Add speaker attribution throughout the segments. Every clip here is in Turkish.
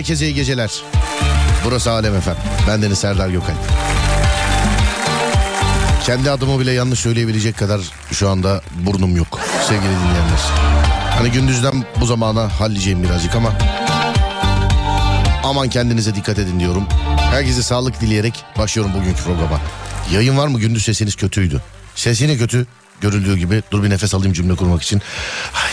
Speaker 1: Herkese iyi geceler. Burası Alem Efem. Ben Deniz Serdar Gökal. Kendi adımı bile yanlış söyleyebilecek kadar şu anda burnum yok sevgili dinleyenler. Hani gündüzden bu zamana halliceğim birazcık ama aman kendinize dikkat edin diyorum. Herkese sağlık dileyerek başlıyorum bugünkü programa. Yayın var mı gündüz sesiniz kötüydü. Ses yine kötü görüldüğü gibi. Dur bir nefes alayım cümle kurmak için. Ay.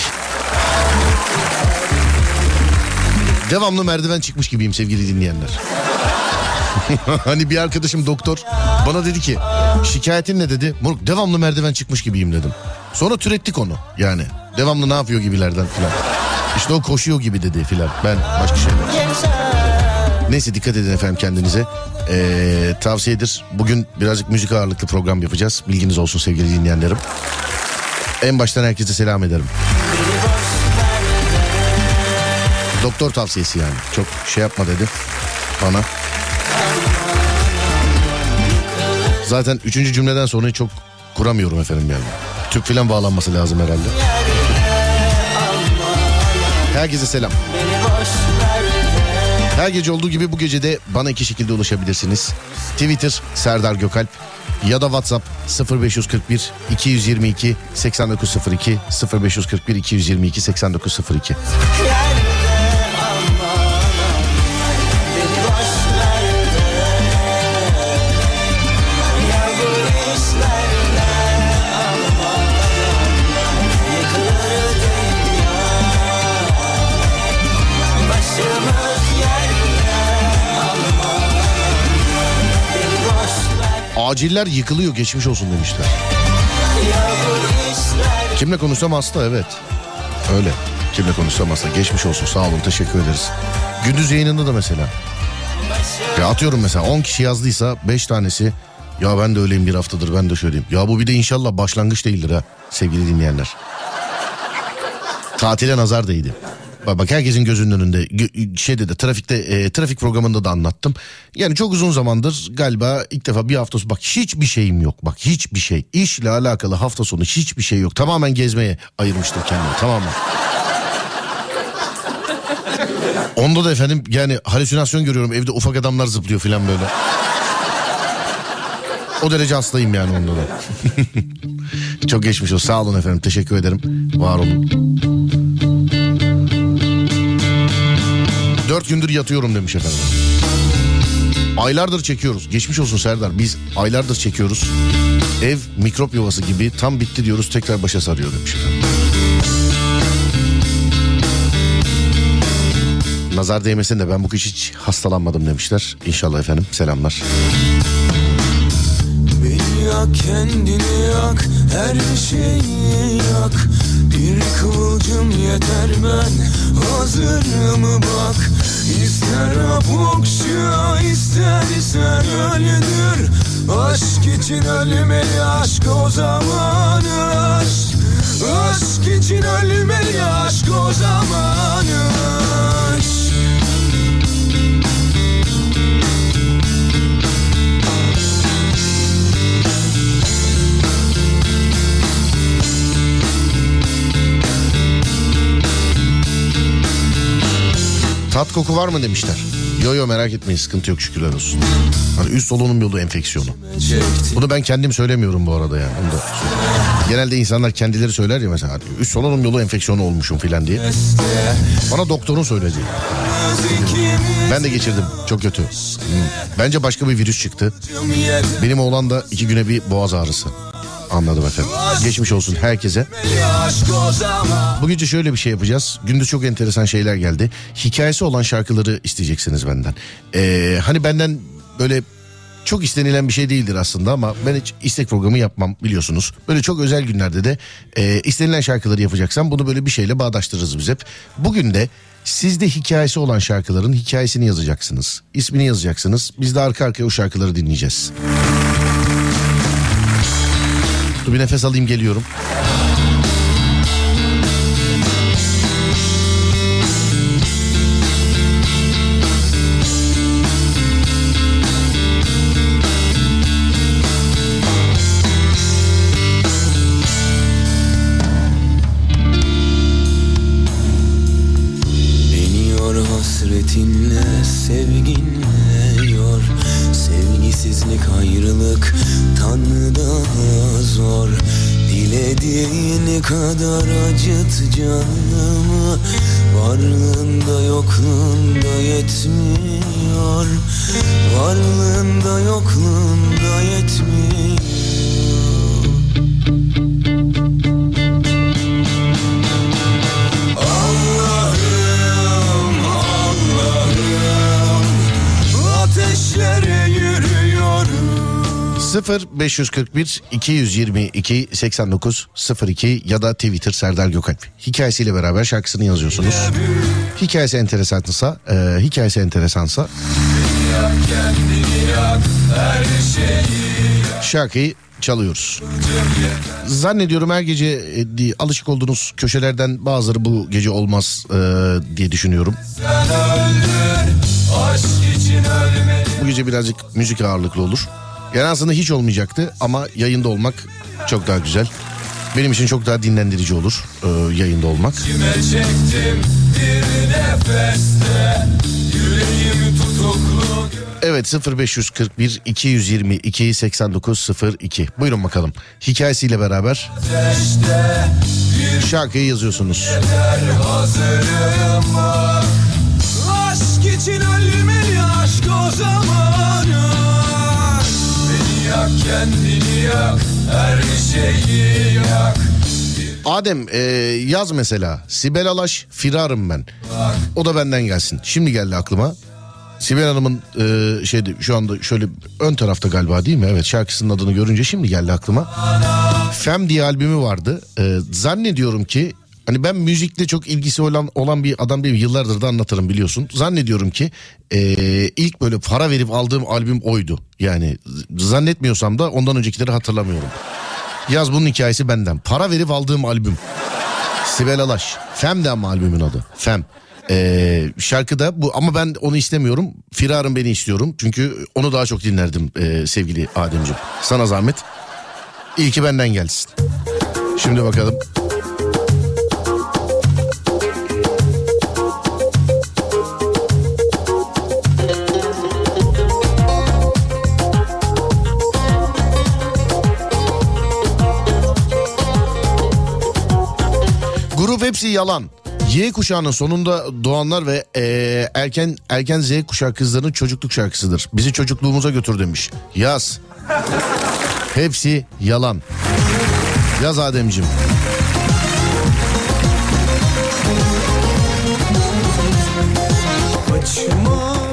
Speaker 1: Devamlı merdiven çıkmış gibiyim sevgili dinleyenler. hani bir arkadaşım doktor bana dedi ki şikayetin ne dedi? Moruk devamlı merdiven çıkmış gibiyim dedim. Sonra türettik onu yani. Devamlı ne yapıyor gibilerden filan. İşte o koşuyor gibi dedi filan. Ben başka şeyler. Neyse dikkat edin efendim kendinize. Ee, tavsiyedir. Bugün birazcık müzik ağırlıklı program yapacağız. Bilginiz olsun sevgili dinleyenlerim. En baştan herkese selam ederim. Doktor tavsiyesi yani. Çok şey yapma dedi bana. Zaten üçüncü cümleden sonra çok kuramıyorum efendim yani. Tüp filan bağlanması lazım herhalde. Herkese selam. Her gece olduğu gibi bu gece de bana iki şekilde ulaşabilirsiniz. Twitter Serdar Gökalp ya da WhatsApp 0541 222 8902 0541 222 8902. Aciller yıkılıyor geçmiş olsun demişler. Kimle konuşsam hasta evet. Öyle. Kimle konuşsam hasta. Geçmiş olsun sağ olun teşekkür ederiz. Gündüz yayınında da mesela. Ya atıyorum mesela 10 kişi yazdıysa 5 tanesi ya ben de öyleyim bir haftadır ben de şöyleyim. Ya bu bir de inşallah başlangıç değildir ha sevgili dinleyenler. Tatile nazar değdi. Bak, bak herkesin gözünün önünde şeyde de trafikte e, trafik programında da anlattım. Yani çok uzun zamandır galiba ilk defa bir hafta bak hiçbir şeyim yok bak hiçbir şey. İşle alakalı hafta sonu hiçbir şey yok. Tamamen gezmeye ayırmıştım kendimi tamamen. Onda da efendim yani halüsinasyon görüyorum evde ufak adamlar zıplıyor falan böyle. O derece hastayım yani onda da. Çok geçmiş olsun. Sağ olun efendim. Teşekkür ederim. Var olun. Dört gündür yatıyorum demiş efendim. Aylardır çekiyoruz. Geçmiş olsun Serdar. Biz aylardır çekiyoruz. Ev mikrop yuvası gibi tam bitti diyoruz tekrar başa sarıyor demiş efendim. Nazar değmesin de ben bu kış hiç hastalanmadım demişler. İnşallah efendim. Selamlar.
Speaker 2: Yak kendini yak her şeyi yak kıvılcım yeter ben. Hazırım bak. İster apokşa istersen öldür Aşk için ölmeli aşk o zaman aşk. Aşk için ölmeli aşk o zaman aşk
Speaker 1: Tat koku var mı demişler. Yo yo merak etmeyin sıkıntı yok şükürler olsun. Hani üst solunum yolu enfeksiyonu. Bunu ben kendim söylemiyorum bu arada yani. Onu da. Genelde insanlar kendileri söyler ya mesela üst solunum yolu enfeksiyonu olmuşum filan diye. Bana doktorun söyledi. Ben de geçirdim çok kötü. Bence başka bir virüs çıktı. Benim oğlan da iki güne bir boğaz ağrısı. Anladım efendim. Geçmiş olsun herkese.
Speaker 2: Aşk o zaman
Speaker 1: Bu gece şöyle bir şey yapacağız. Gündüz çok enteresan şeyler geldi. Hikayesi olan şarkıları isteyeceksiniz benden. Ee, hani benden böyle çok istenilen bir şey değildir aslında ama ben hiç istek programı yapmam biliyorsunuz. Böyle çok özel günlerde de e, istenilen şarkıları yapacaksam bunu böyle bir şeyle bağdaştırırız biz hep. Bugün de sizde hikayesi olan şarkıların hikayesini yazacaksınız. İsmini yazacaksınız. Biz de arka arkaya o şarkıları dinleyeceğiz. Bir nefes alayım geliyorum. 0 541 222 89 02 ya da Twitter Serdar Gökalp. Hikayesiyle beraber şarkısını yazıyorsunuz. Hikayesi enteresansa, e, hikayesi enteresansa şarkıyı çalıyoruz. Zannediyorum her gece e, alışık olduğunuz köşelerden bazıları bu gece olmaz e, diye düşünüyorum. Bu gece birazcık müzik ağırlıklı olur. Yani aslında hiç olmayacaktı ama yayında olmak çok daha güzel. Benim için çok daha dinlendirici olur e, yayında olmak. Evet 0541 222 8902 buyurun bakalım. Hikayesiyle beraber şarkıyı yazıyorsunuz.
Speaker 2: Aşk için ölmeli aşk o zaman yak kendini yak Her şeyi yak
Speaker 1: Adem e, yaz mesela Sibel Alaş firarım ben. O da benden gelsin. Şimdi geldi aklıma. Sibel Hanım'ın e, şeyde şu anda şöyle ön tarafta galiba değil mi? Evet şarkısının adını görünce şimdi geldi aklıma. Fem diye albümü vardı. E, zannediyorum ki hani ben müzikle çok ilgisi olan olan bir adam değil yıllardır da anlatırım biliyorsun. Zannediyorum ki e, ilk böyle para verip aldığım albüm oydu. Yani zannetmiyorsam da ondan öncekileri hatırlamıyorum. Yaz bunun hikayesi benden. Para verip aldığım albüm. Sibel Alaş. Fem de ama albümün adı. Fem. Ee, şarkıda bu ama ben onu istemiyorum. Firarım beni istiyorum. Çünkü onu daha çok dinlerdim ee, sevgili Ademciğim. Sana zahmet. İyi ki benden gelsin. Şimdi bakalım. Grup hepsi yalan. Y kuşağının sonunda doğanlar ve eee, erken erken Z kuşağı kızlarının çocukluk şarkısıdır. Bizi çocukluğumuza götür demiş. Yaz. Hepsi yalan. Yaz Ademcim.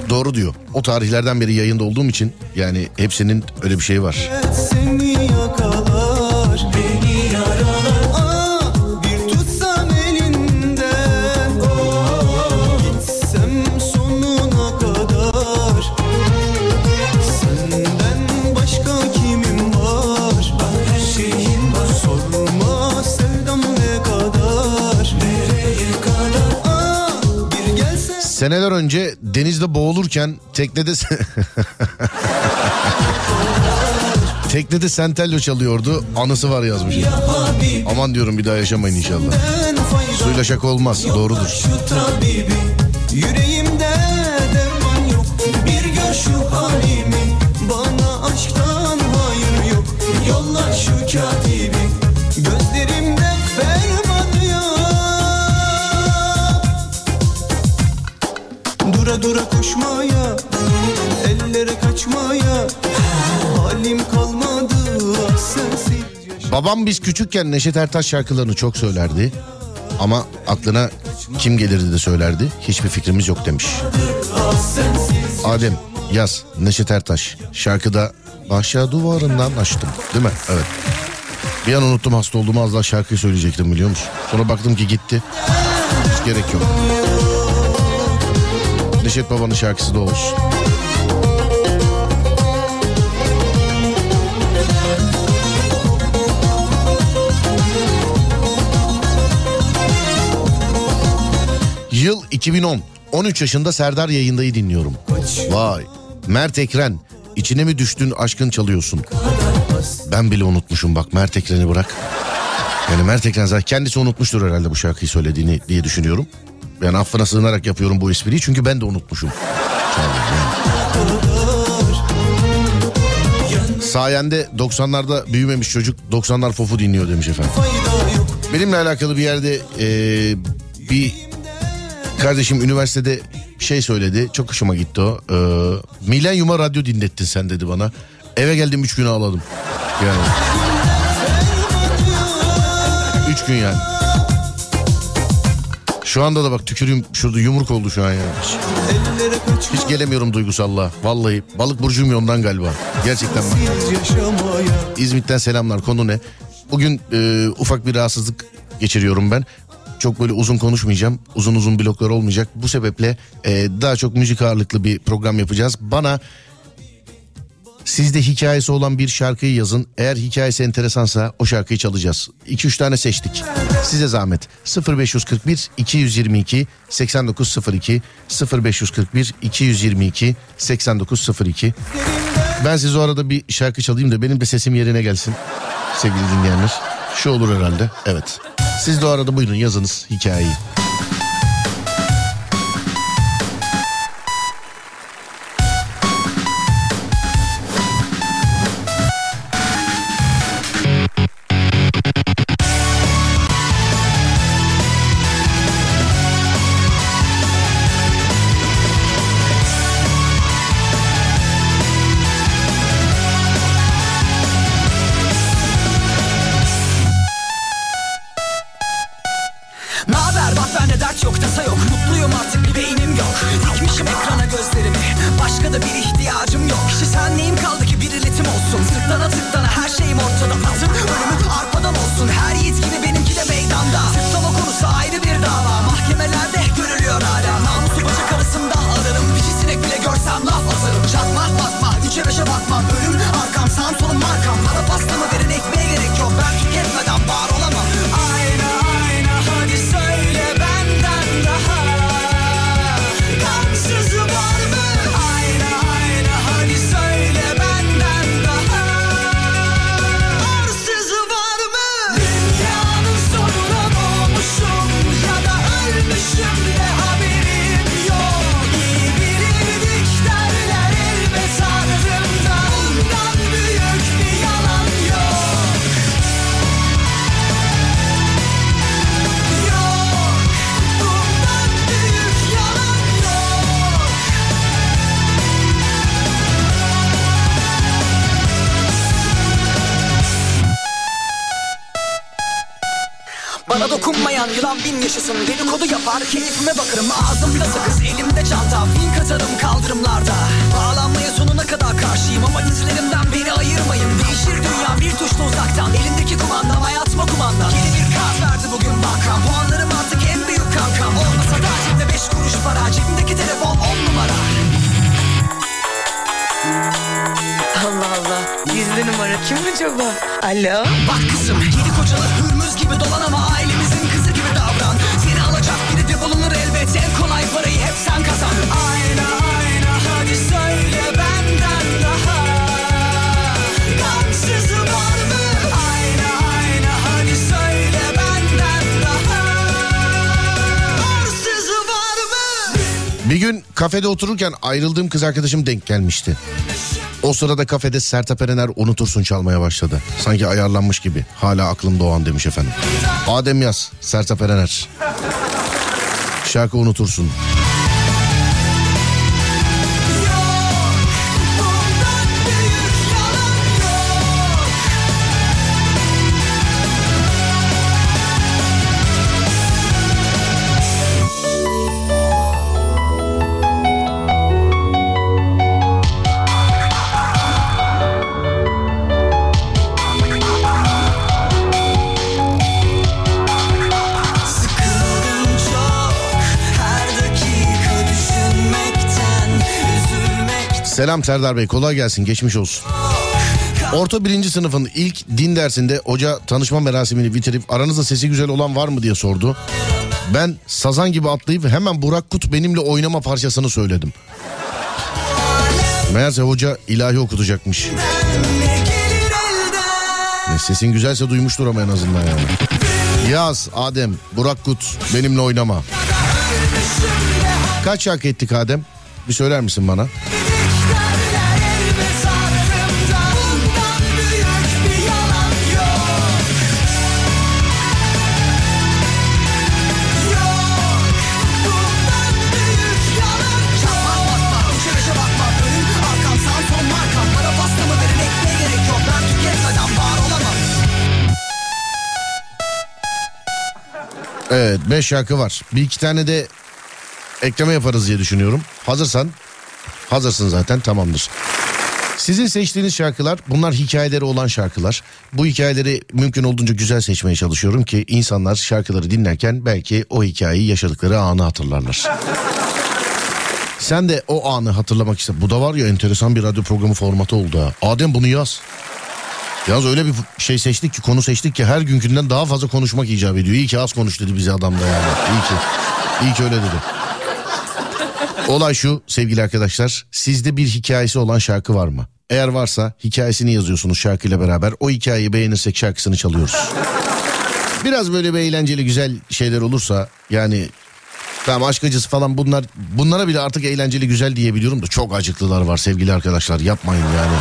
Speaker 1: Doğru diyor. O tarihlerden beri yayında olduğum için yani hepsinin öyle bir şeyi var.
Speaker 2: seni
Speaker 1: Seneler önce denizde boğulurken teknede teknede sentello çalıyordu. Anısı var yazmış. Aman diyorum bir daha yaşamayın inşallah. Suyla şaka olmaz. Doğrudur.
Speaker 2: Şu
Speaker 1: Babam biz küçükken Neşet Ertaş şarkılarını çok söylerdi. Ama aklına kim gelirdi de söylerdi. Hiçbir fikrimiz yok demiş. Adem yaz Neşet Ertaş şarkıda Bahşa duvarından açtım değil mi? Evet. Bir an unuttum hasta olduğumu az daha şarkıyı söyleyecektim biliyor musun? Sonra baktım ki gitti. Hiç gerek yok. Neşet Baba'nın şarkısı da olsun. Yıl 2010. 13 yaşında Serdar yayındayı dinliyorum. Vay. Mert Ekren. içine mi düştün aşkın çalıyorsun? Ben bile unutmuşum bak Mert Ekren'i bırak. Yani Mert Ekren zaten kendisi unutmuştur herhalde bu şarkıyı söylediğini diye düşünüyorum. Yani affına sığınarak yapıyorum bu espriyi çünkü ben de unutmuşum. Sayende 90'larda büyümemiş çocuk 90'lar fofu dinliyor demiş efendim. Benimle alakalı bir yerde e, bir kardeşim üniversitede şey söyledi. Çok hoşuma gitti o. E, Milenyum'a radyo dinlettin sen dedi bana. Eve geldim 3 gün ağladım. Yani. 3 gün yani. Şu anda da bak tükürüğüm şurada yumruk oldu şu an ya. Hiç gelemiyorum duygusallığa. Vallahi balık burcuyum ya ondan galiba. Gerçekten bak. İzmit'ten selamlar. Konu ne? Bugün e, ufak bir rahatsızlık geçiriyorum ben. Çok böyle uzun konuşmayacağım. Uzun uzun bloklar olmayacak. Bu sebeple e, daha çok müzik ağırlıklı bir program yapacağız. Bana sizde hikayesi olan bir şarkıyı yazın. Eğer hikayesi enteresansa o şarkıyı çalacağız. 2-3 tane seçtik. Size zahmet. 0541 222 8902 0541 222 8902 ben size o arada bir şarkı çalayım da benim de sesim yerine gelsin sevgili dinleyenler. Şu olur herhalde. Evet. Siz de arada buyurun yazınız hikayeyi.
Speaker 3: Başka da yaşasın. Dedikodu yapar keyfime bakarım. Ağzımda sakız elimde çanta. Fink atarım kaldırımlarda. Bağlanmaya sonuna kadar karşıyım Ama dizlerimden beni ayırmayın. Değişir dünya bir tuşla uzaktan. Elimdeki kumandam hayatıma kumanda. Yeni bir kart verdi bugün bankam. Puanlarım artık en büyük kankam. Olmasa da cebimde beş kuruş para Cebimdeki telefon on numara.
Speaker 4: Allah Allah. Gizli numara kim acaba? Alo?
Speaker 3: Bak kızım yedi kocalı hürmüz gibi dolan ama ailemizin kızı
Speaker 1: Bir gün kafede otururken ayrıldığım kız arkadaşım denk gelmişti. O sırada kafede Sertab Erener unutursun çalmaya başladı. Sanki ayarlanmış gibi. Hala aklımda o an demiş efendim. Adem yaz Sertab Erener. Şarkı unutursun. Selam Serdar Bey kolay gelsin geçmiş olsun. Orta birinci sınıfın ilk din dersinde hoca tanışma merasimini bitirip aranızda sesi güzel olan var mı diye sordu. Ben sazan gibi atlayıp hemen Burak Kut benimle oynama parçasını söyledim. Meğerse hoca ilahi okutacakmış.
Speaker 3: Ne
Speaker 1: sesin güzelse duymuştur ama en azından yani. Yaz Adem Burak Kut benimle oynama. Kaç şarkı ettik Adem? Bir söyler misin bana? Evet 5 şarkı var. Bir iki tane de ekleme yaparız diye düşünüyorum. Hazırsan hazırsın zaten tamamdır. Sizin seçtiğiniz şarkılar bunlar hikayeleri olan şarkılar. Bu hikayeleri mümkün olduğunca güzel seçmeye çalışıyorum ki insanlar şarkıları dinlerken belki o hikayeyi yaşadıkları anı hatırlarlar. Sen de o anı hatırlamak iste. Bu da var ya enteresan bir radyo programı formatı oldu. Adem bunu yaz. Yaz öyle bir şey seçtik ki konu seçtik ki her günkünden daha fazla konuşmak icap ediyor. İyi ki az konuş dedi bize adam da yani. İyi ki. İyi ki öyle dedi. Olay şu sevgili arkadaşlar. Sizde bir hikayesi olan şarkı var mı? Eğer varsa hikayesini yazıyorsunuz şarkıyla beraber. O hikayeyi beğenirsek şarkısını çalıyoruz. Biraz böyle bir eğlenceli güzel şeyler olursa yani Tamam aşk acısı falan bunlar bunlara bile artık eğlenceli güzel diyebiliyorum da çok acıklılar var sevgili arkadaşlar yapmayın yani.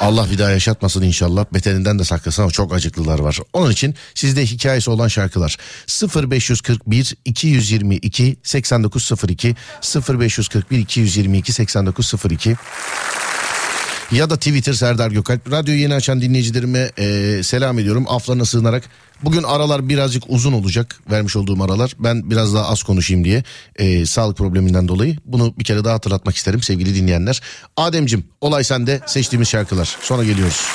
Speaker 1: Allah bir daha yaşatmasın inşallah. Beterinden de saklasın ama çok acıklılar var. Onun için sizde hikayesi olan şarkılar 0541 222 8902 0541 222 8902 ya da Twitter Serdar Gökalp. Radyoyu yeni açan dinleyicilerime e, selam ediyorum. Aflarına sığınarak. Bugün aralar birazcık uzun olacak vermiş olduğum aralar. Ben biraz daha az konuşayım diye e, sağlık probleminden dolayı. Bunu bir kere daha hatırlatmak isterim sevgili dinleyenler. Ademcim olay sende seçtiğimiz şarkılar. Sonra geliyoruz.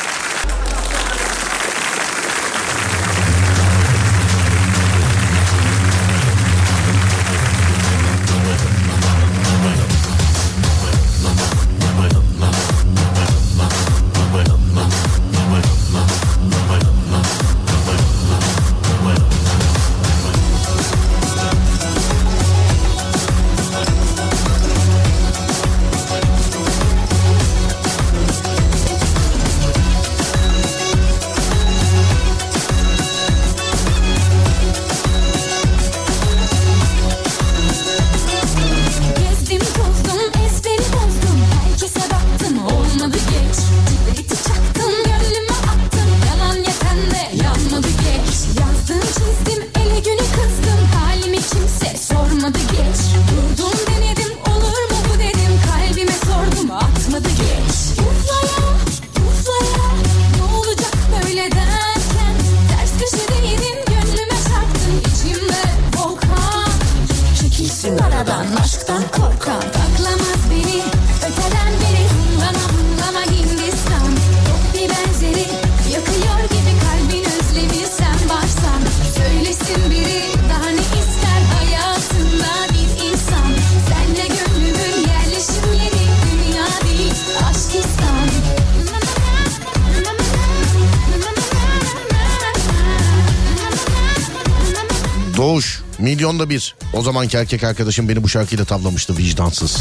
Speaker 1: Milyonda bir. O zamanki erkek arkadaşım beni bu şarkıyla tavlamıştı vicdansız.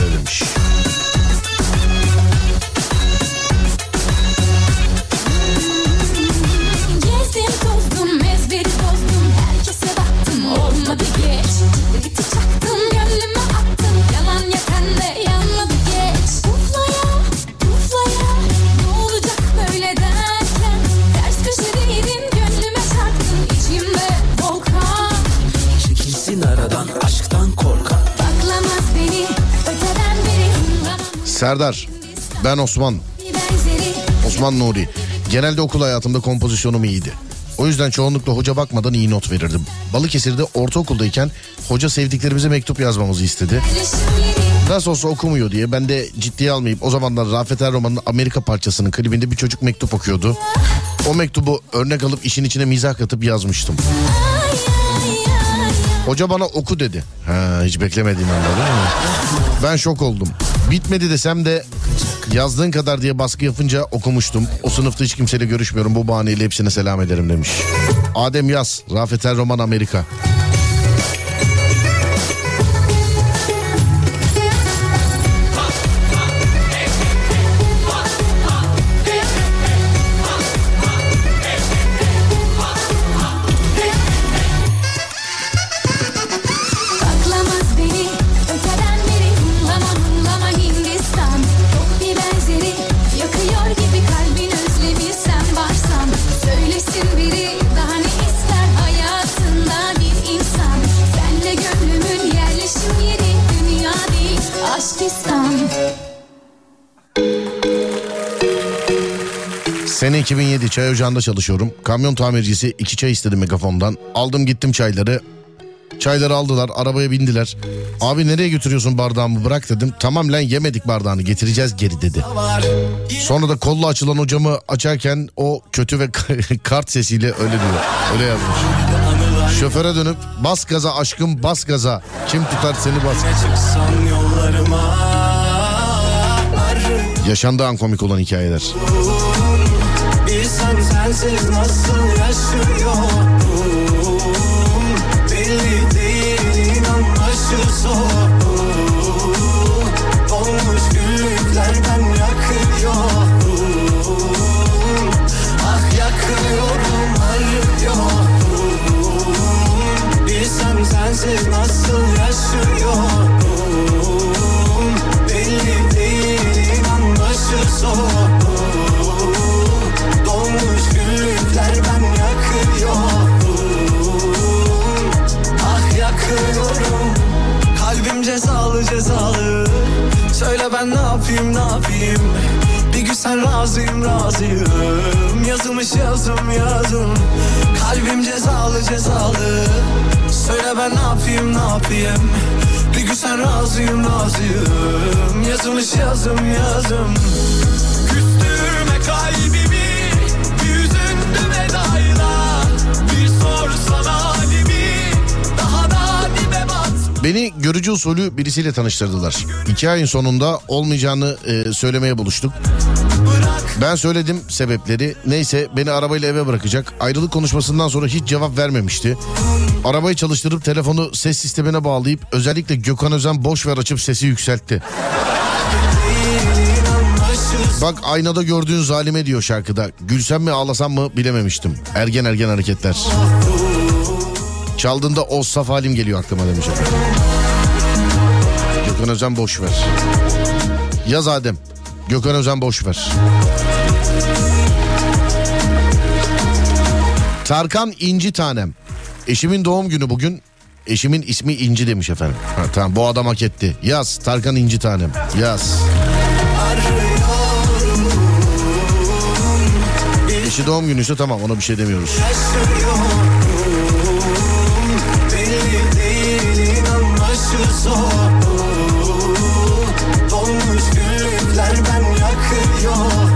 Speaker 1: Öyle demiş. Serdar ben Osman Osman Nuri. Genelde okul hayatımda kompozisyonum iyiydi. O yüzden çoğunlukla hoca bakmadan iyi not verirdim. Balıkesir'de ortaokuldayken hoca sevdiklerimize mektup yazmamızı istedi. Nasıl olsa okumuyor diye ben de ciddiye almayıp o zamanlar Rafet Erroman'ın Amerika parçasının klibinde bir çocuk mektup okuyordu. O mektubu örnek alıp işin içine mizah katıp yazmıştım. Hoca bana oku dedi. Ha, hiç beklemediğim anda değil mi? Ben şok oldum. Bitmedi desem de yazdığın kadar diye baskı yapınca okumuştum. O sınıfta hiç kimseyle görüşmüyorum. Bu bahaneyle hepsine selam ederim demiş. Adem Yaz, Rafet Er Roman Amerika. Sene 2007 çay ocağında çalışıyorum. Kamyon tamircisi iki çay istedi megafondan. Aldım gittim çayları. Çayları aldılar arabaya bindiler. Abi nereye götürüyorsun bardağımı bırak dedim. Tamam lan yemedik bardağını getireceğiz geri dedi. Sonra da kolla açılan hocamı açarken o kötü ve kart sesiyle öyle diyor. Öyle yazmış. Şoföre dönüp bas gaza aşkım bas gaza. Kim tutar seni bas. Yaşandı an komik olan hikayeler.
Speaker 2: Bilsen sensiz nasıl yaşıyorum Belli değil inan başı soğuk Dolmuş güllüklerden yakıyorum Ah yakıyorum arıyorum. Bilsem sensiz nasıl yaşıyorum Belli değil inan başı soğuk cezalı. Söyle ben ne yapayım ne yapayım? Bir gün sen razıyım razıyım. Yazılmış yazım yazım. Kalbim cezalı cezalı. Söyle ben ne yapayım ne yapayım? Bir gün sen razıyım razıyım. Yazılmış yazım yazım
Speaker 1: Beni görücü usulü birisiyle tanıştırdılar. İki ayın sonunda olmayacağını e, söylemeye buluştuk. Ben söyledim sebepleri. Neyse beni arabayla eve bırakacak. Ayrılık konuşmasından sonra hiç cevap vermemişti. Arabayı çalıştırıp telefonu ses sistemine bağlayıp özellikle Gökhan Özen boş ver açıp sesi yükseltti. Bak aynada gördüğün zalime diyor şarkıda. Gülsem mi ağlasam mı bilememiştim. Ergen ergen hareketler. Çaldığında o saf halim geliyor aklıma demiş. Gökhan Özen boş ver. Yaz Adem. Gökhan Özen boş ver. Tarkan İnci Tanem. Eşimin doğum günü bugün. Eşimin ismi İnci demiş efendim. Ha, tamam bu adam hak etti. Yaz Tarkan İnci Tanem. Yaz. Eşi doğum günüyse tamam ona bir şey demiyoruz.
Speaker 2: Belli Dolmuş güllükler ben yakıyorum.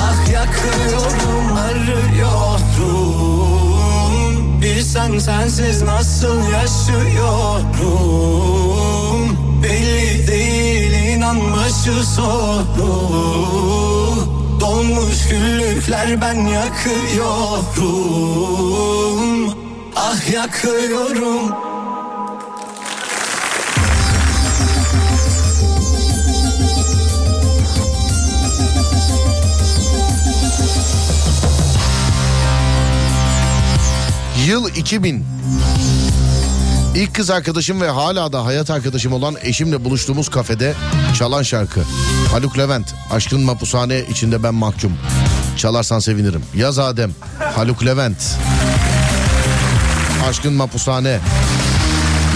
Speaker 2: Ah yakıyorum arıyorum. Bilsen sensiz nasıl yaşıyorum. Belli değil inan başı soğuk Dolmuş güllükler ben yakıyorum. Ah yakıyorum
Speaker 1: Yıl 2000. İlk kız arkadaşım ve hala da hayat arkadaşım olan eşimle buluştuğumuz kafede çalan şarkı. Haluk Levent, Aşkın Mapushane içinde ben mahkum. Çalarsan sevinirim. Yaz Adem, Haluk Levent. Aşkın Mapushane.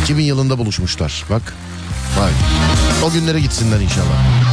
Speaker 1: 2000 yılında buluşmuşlar. Bak. Vay. O günlere gitsinler inşallah.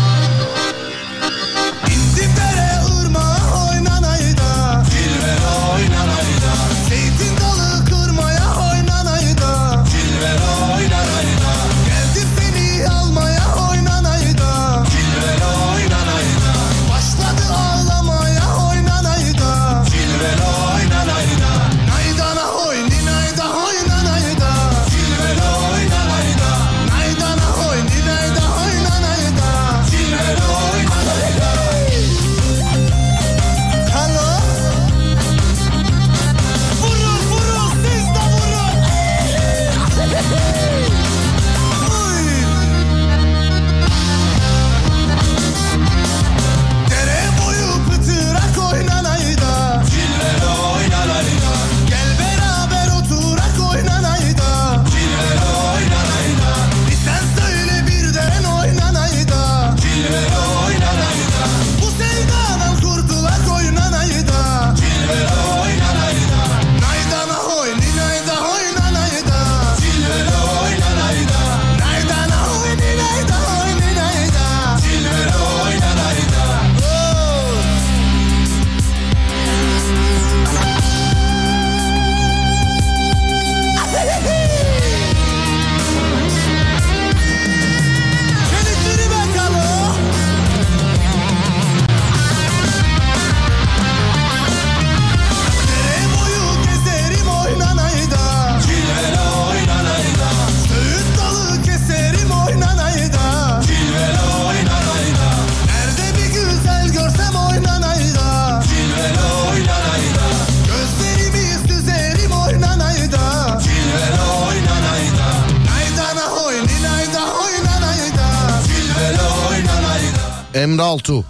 Speaker 1: Altu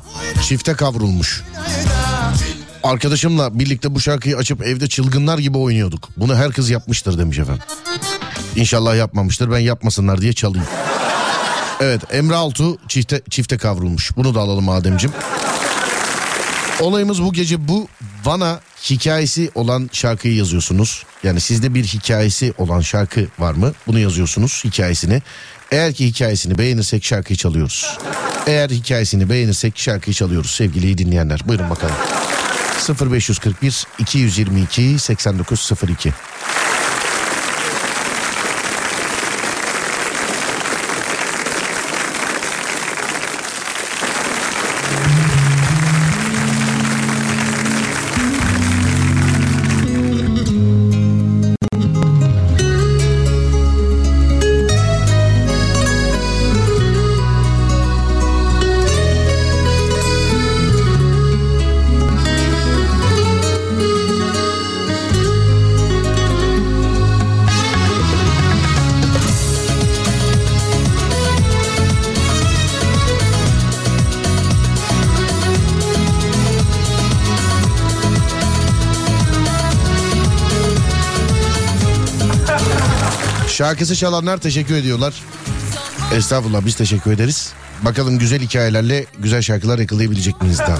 Speaker 1: çifte kavrulmuş. Arkadaşımla birlikte bu şarkıyı açıp evde çılgınlar gibi oynuyorduk. Bunu her kız yapmıştır demiş efendim. İnşallah yapmamıştır ben yapmasınlar diye çalayım. Evet Emre Altu çifte, çifte kavrulmuş. Bunu da alalım Ademciğim. Olayımız bu gece bu. Bana hikayesi olan şarkıyı yazıyorsunuz. Yani sizde bir hikayesi olan şarkı var mı? Bunu yazıyorsunuz hikayesini. Eğer ki hikayesini beğenirsek şarkıyı çalıyoruz. Eğer hikayesini beğenirsek şarkıyı çalıyoruz sevgili dinleyenler. Buyurun bakalım. 0541 222 8902 Şarkısı çalanlar teşekkür ediyorlar. Estağfurullah biz teşekkür ederiz. Bakalım güzel hikayelerle güzel şarkılar yakalayabilecek miyiz daha?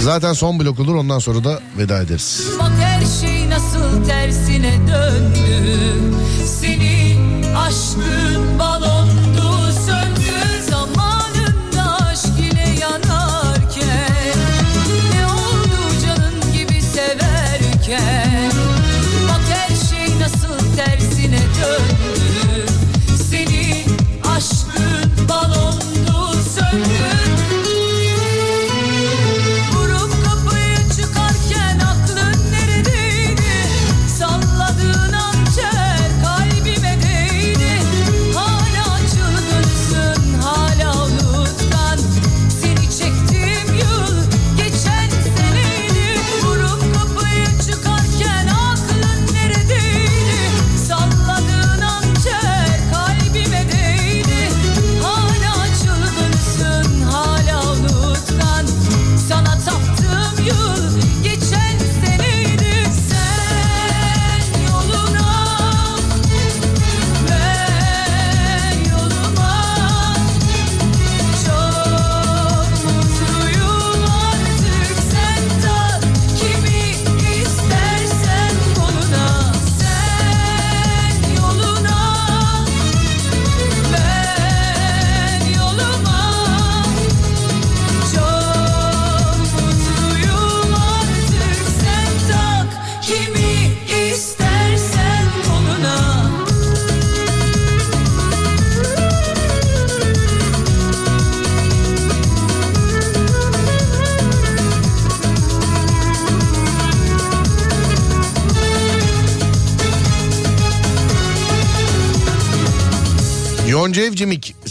Speaker 1: Zaten son blok olur ondan sonra da veda ederiz.
Speaker 5: Her şey nasıl tersine döndü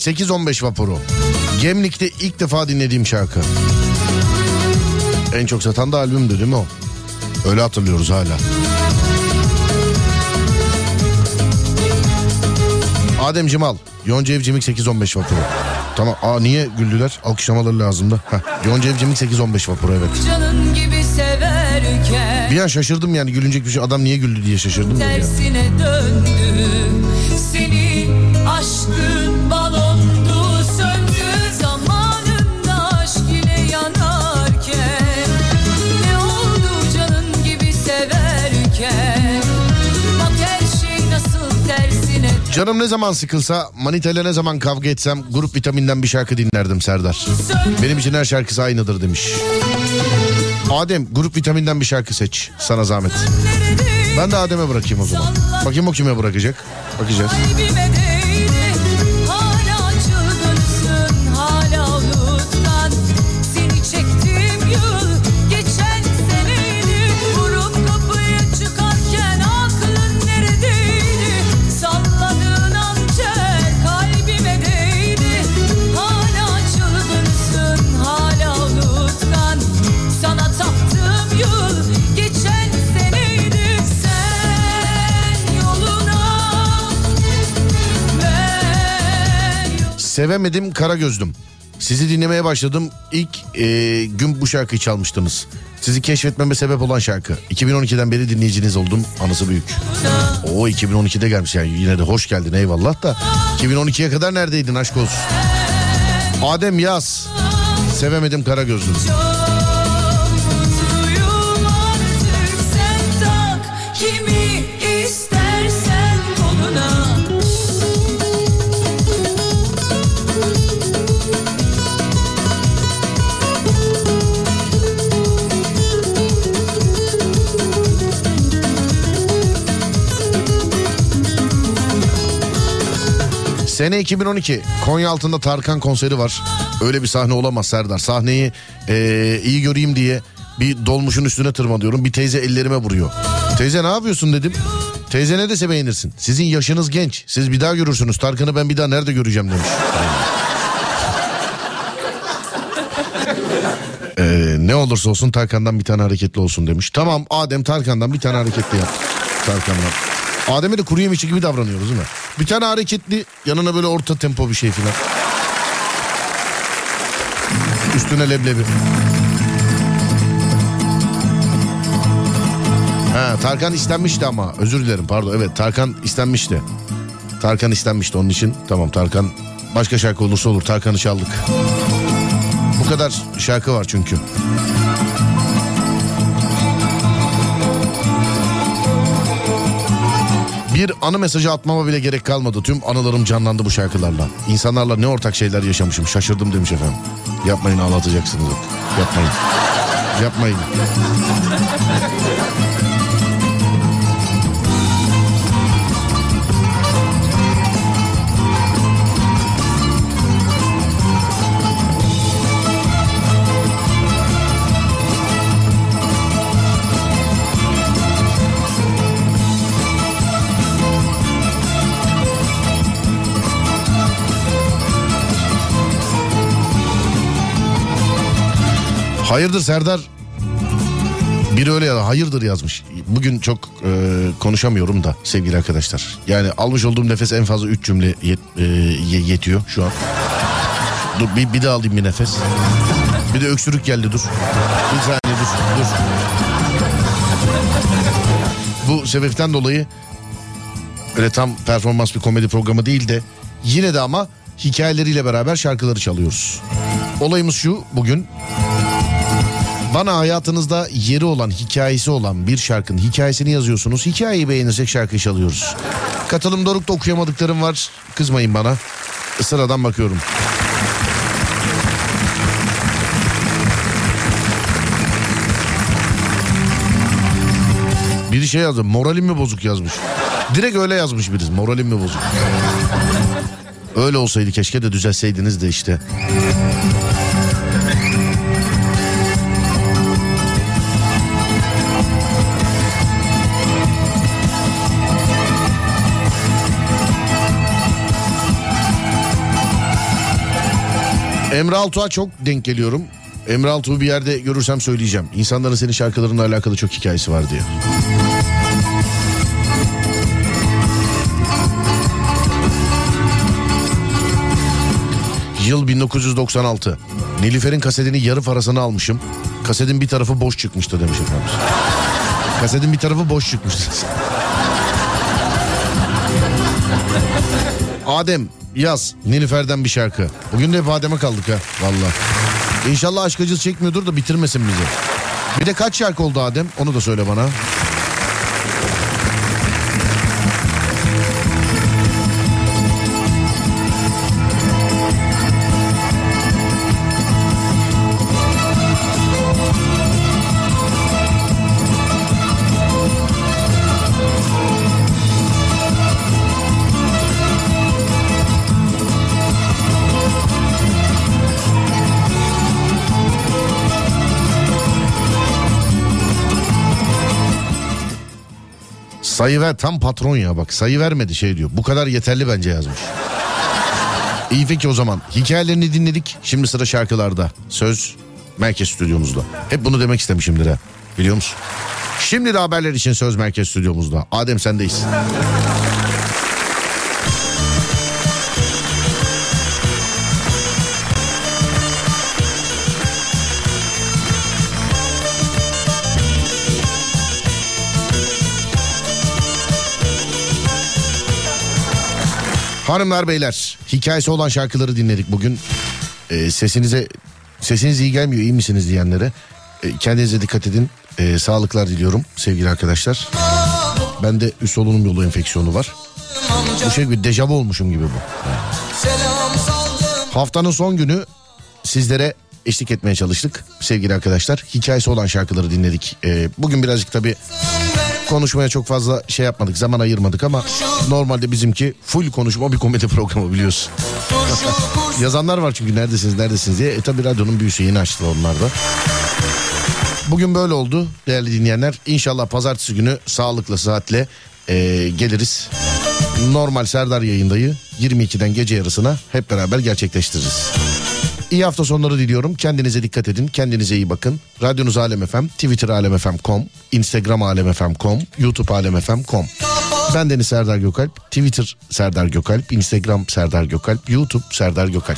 Speaker 1: 8-15 vapuru. Gemlik'te ilk defa dinlediğim şarkı. En çok satan da albümdü değil mi o? Öyle hatırlıyoruz hala. Adem Cimal. Yonca Evcimik 8-15 vapuru. Tamam. Aa niye güldüler? Alkışlamaları lazım da. Heh. Yonca Evcimik 8-15 vapuru evet.
Speaker 5: Canın gibi severken
Speaker 1: Bir an şaşırdım yani gülünecek bir şey. Adam niye güldü diye şaşırdım.
Speaker 5: tersine döndü
Speaker 1: Canım ne zaman sıkılsa manitayla ne zaman kavga etsem grup vitaminden bir şarkı dinlerdim Serdar. Benim için her şarkısı aynıdır demiş. Adem grup vitaminden bir şarkı seç sana zahmet. Ben de Adem'e bırakayım o zaman. Bakayım o kime bırakacak. Bakacağız. Sevemedim kara gözlüm. Sizi dinlemeye başladım. İlk e, gün bu şarkıyı çalmıştınız. Sizi keşfetmeme sebep olan şarkı. 2012'den beri dinleyiciniz oldum. Anısı büyük. O 2012'de gelmiş yani yine de hoş geldin eyvallah da. 2012'ye kadar neredeydin aşk olsun. Adem Yaz. Sevemedim kara gözlüm. Sene 2012 Konya altında Tarkan konseri var. Öyle bir sahne olamaz Serdar. Sahneyi eee, iyi göreyim diye bir dolmuşun üstüne tırmanıyorum. Bir teyze ellerime vuruyor. Teyze ne yapıyorsun dedim. Teyze ne dese beğenirsin. Sizin yaşınız genç. Siz bir daha görürsünüz. Tarkan'ı ben bir daha nerede göreceğim demiş. Ee, ne olursa olsun Tarkan'dan bir tane hareketli olsun demiş. Tamam Adem Tarkan'dan bir tane hareketli yap. Tarkan'dan. Adem'e de kuru yemişçi gibi davranıyoruz değil mi? Bir tane hareketli yanına böyle orta tempo bir şey filan. Üstüne leblebi. Ha, Tarkan istenmişti ama özür dilerim pardon evet Tarkan istenmişti. Tarkan istenmişti onun için tamam Tarkan başka şarkı olursa olur Tarkan'ı çaldık. Bu kadar şarkı var çünkü. Bir anı mesajı atmama bile gerek kalmadı. Tüm anılarım canlandı bu şarkılarla. İnsanlarla ne ortak şeyler yaşamışım. Şaşırdım demiş efendim. Yapmayın ağlatacaksınız. Yapmayın. Yapmayın. Hayırdır Serdar? Biri öyle ya hayırdır yazmış. Bugün çok e, konuşamıyorum da sevgili arkadaşlar. Yani almış olduğum nefes en fazla 3 cümle yet- e, ye- yetiyor şu an. Dur bir, bir daha alayım bir nefes. Bir de öksürük geldi dur. Bir saniye dur dur. Bu sebepten dolayı öyle tam performans bir komedi programı değil de yine de ama hikayeleriyle beraber şarkıları çalıyoruz. Olayımız şu bugün bana hayatınızda yeri olan, hikayesi olan bir şarkının hikayesini yazıyorsunuz. Hikayeyi beğenirsek şarkıyı çalıyoruz. Katılım Doruk'ta okuyamadıklarım var. Kızmayın bana. Sıradan bakıyorum. Biri şey yazdı. Moralim mi bozuk yazmış. Direkt öyle yazmış biriz. Moralim mi bozuk? Öyle olsaydı keşke de düzelseydiniz de işte. Emre Altuğ'a çok denk geliyorum. Emre Altuğ'u bir yerde görürsem söyleyeceğim. İnsanların senin şarkılarınla alakalı çok hikayesi var diye. Yıl 1996. Nilüfer'in kasetini yarı parasına almışım. Kasetin bir tarafı boş çıkmıştı demiş efendim. Kasetin bir tarafı boş çıkmıştı. Adem yaz Nilüfer'den bir şarkı. Bugün de hep kaldık ha valla. İnşallah aşk acısı çekmiyordur da bitirmesin bizi. Bir de kaç şarkı oldu Adem onu da söyle bana. Sayı ver tam patron ya bak sayı vermedi şey diyor. Bu kadar yeterli bence yazmış. İyi peki o zaman hikayelerini dinledik. Şimdi sıra şarkılarda. Söz Merkez Stüdyomuzda. Hep bunu demek istemişimdir ha. Biliyor musun? Şimdi de haberler için Söz Merkez Stüdyomuzda. Adem sendeyiz. Hanımlar beyler hikayesi olan şarkıları dinledik bugün. Ee, sesinize sesiniz iyi gelmiyor iyi misiniz diyenlere e, kendinize dikkat edin. Ee, sağlıklar diliyorum sevgili arkadaşlar. Bende üst solunum yolu enfeksiyonu var. Bu şey gibi dejavu olmuşum gibi bu. Haftanın son günü sizlere eşlik etmeye çalıştık sevgili arkadaşlar. Hikayesi olan şarkıları dinledik. Ee, bugün birazcık tabii konuşmaya çok fazla şey yapmadık zaman ayırmadık ama normalde bizimki full konuşma bir komedi programı biliyorsun. Yazanlar var çünkü neredesiniz neredesiniz diye. E tabi radyonun büyüsü yeni açtı onlar da. Bugün böyle oldu değerli dinleyenler. İnşallah pazartesi günü sağlıklı saatle e, geliriz. Normal Serdar yayındayı 22'den gece yarısına hep beraber gerçekleştiririz. İyi hafta sonları diliyorum. Kendinize dikkat edin. Kendinize iyi bakın. Radyonuz Alem FM, Twitter alemfm.com, Instagram alemfm.com, YouTube alemfm.com. Ben Deniz Serdar Gökalp. Twitter Serdar Gökalp, Instagram Serdar Gökalp, YouTube Serdar Gökalp.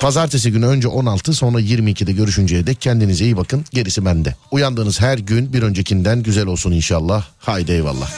Speaker 1: Pazartesi günü önce 16 sonra 22'de görüşünceye dek kendinize iyi bakın. Gerisi bende. Uyandığınız her gün bir öncekinden güzel olsun inşallah. Haydi eyvallah.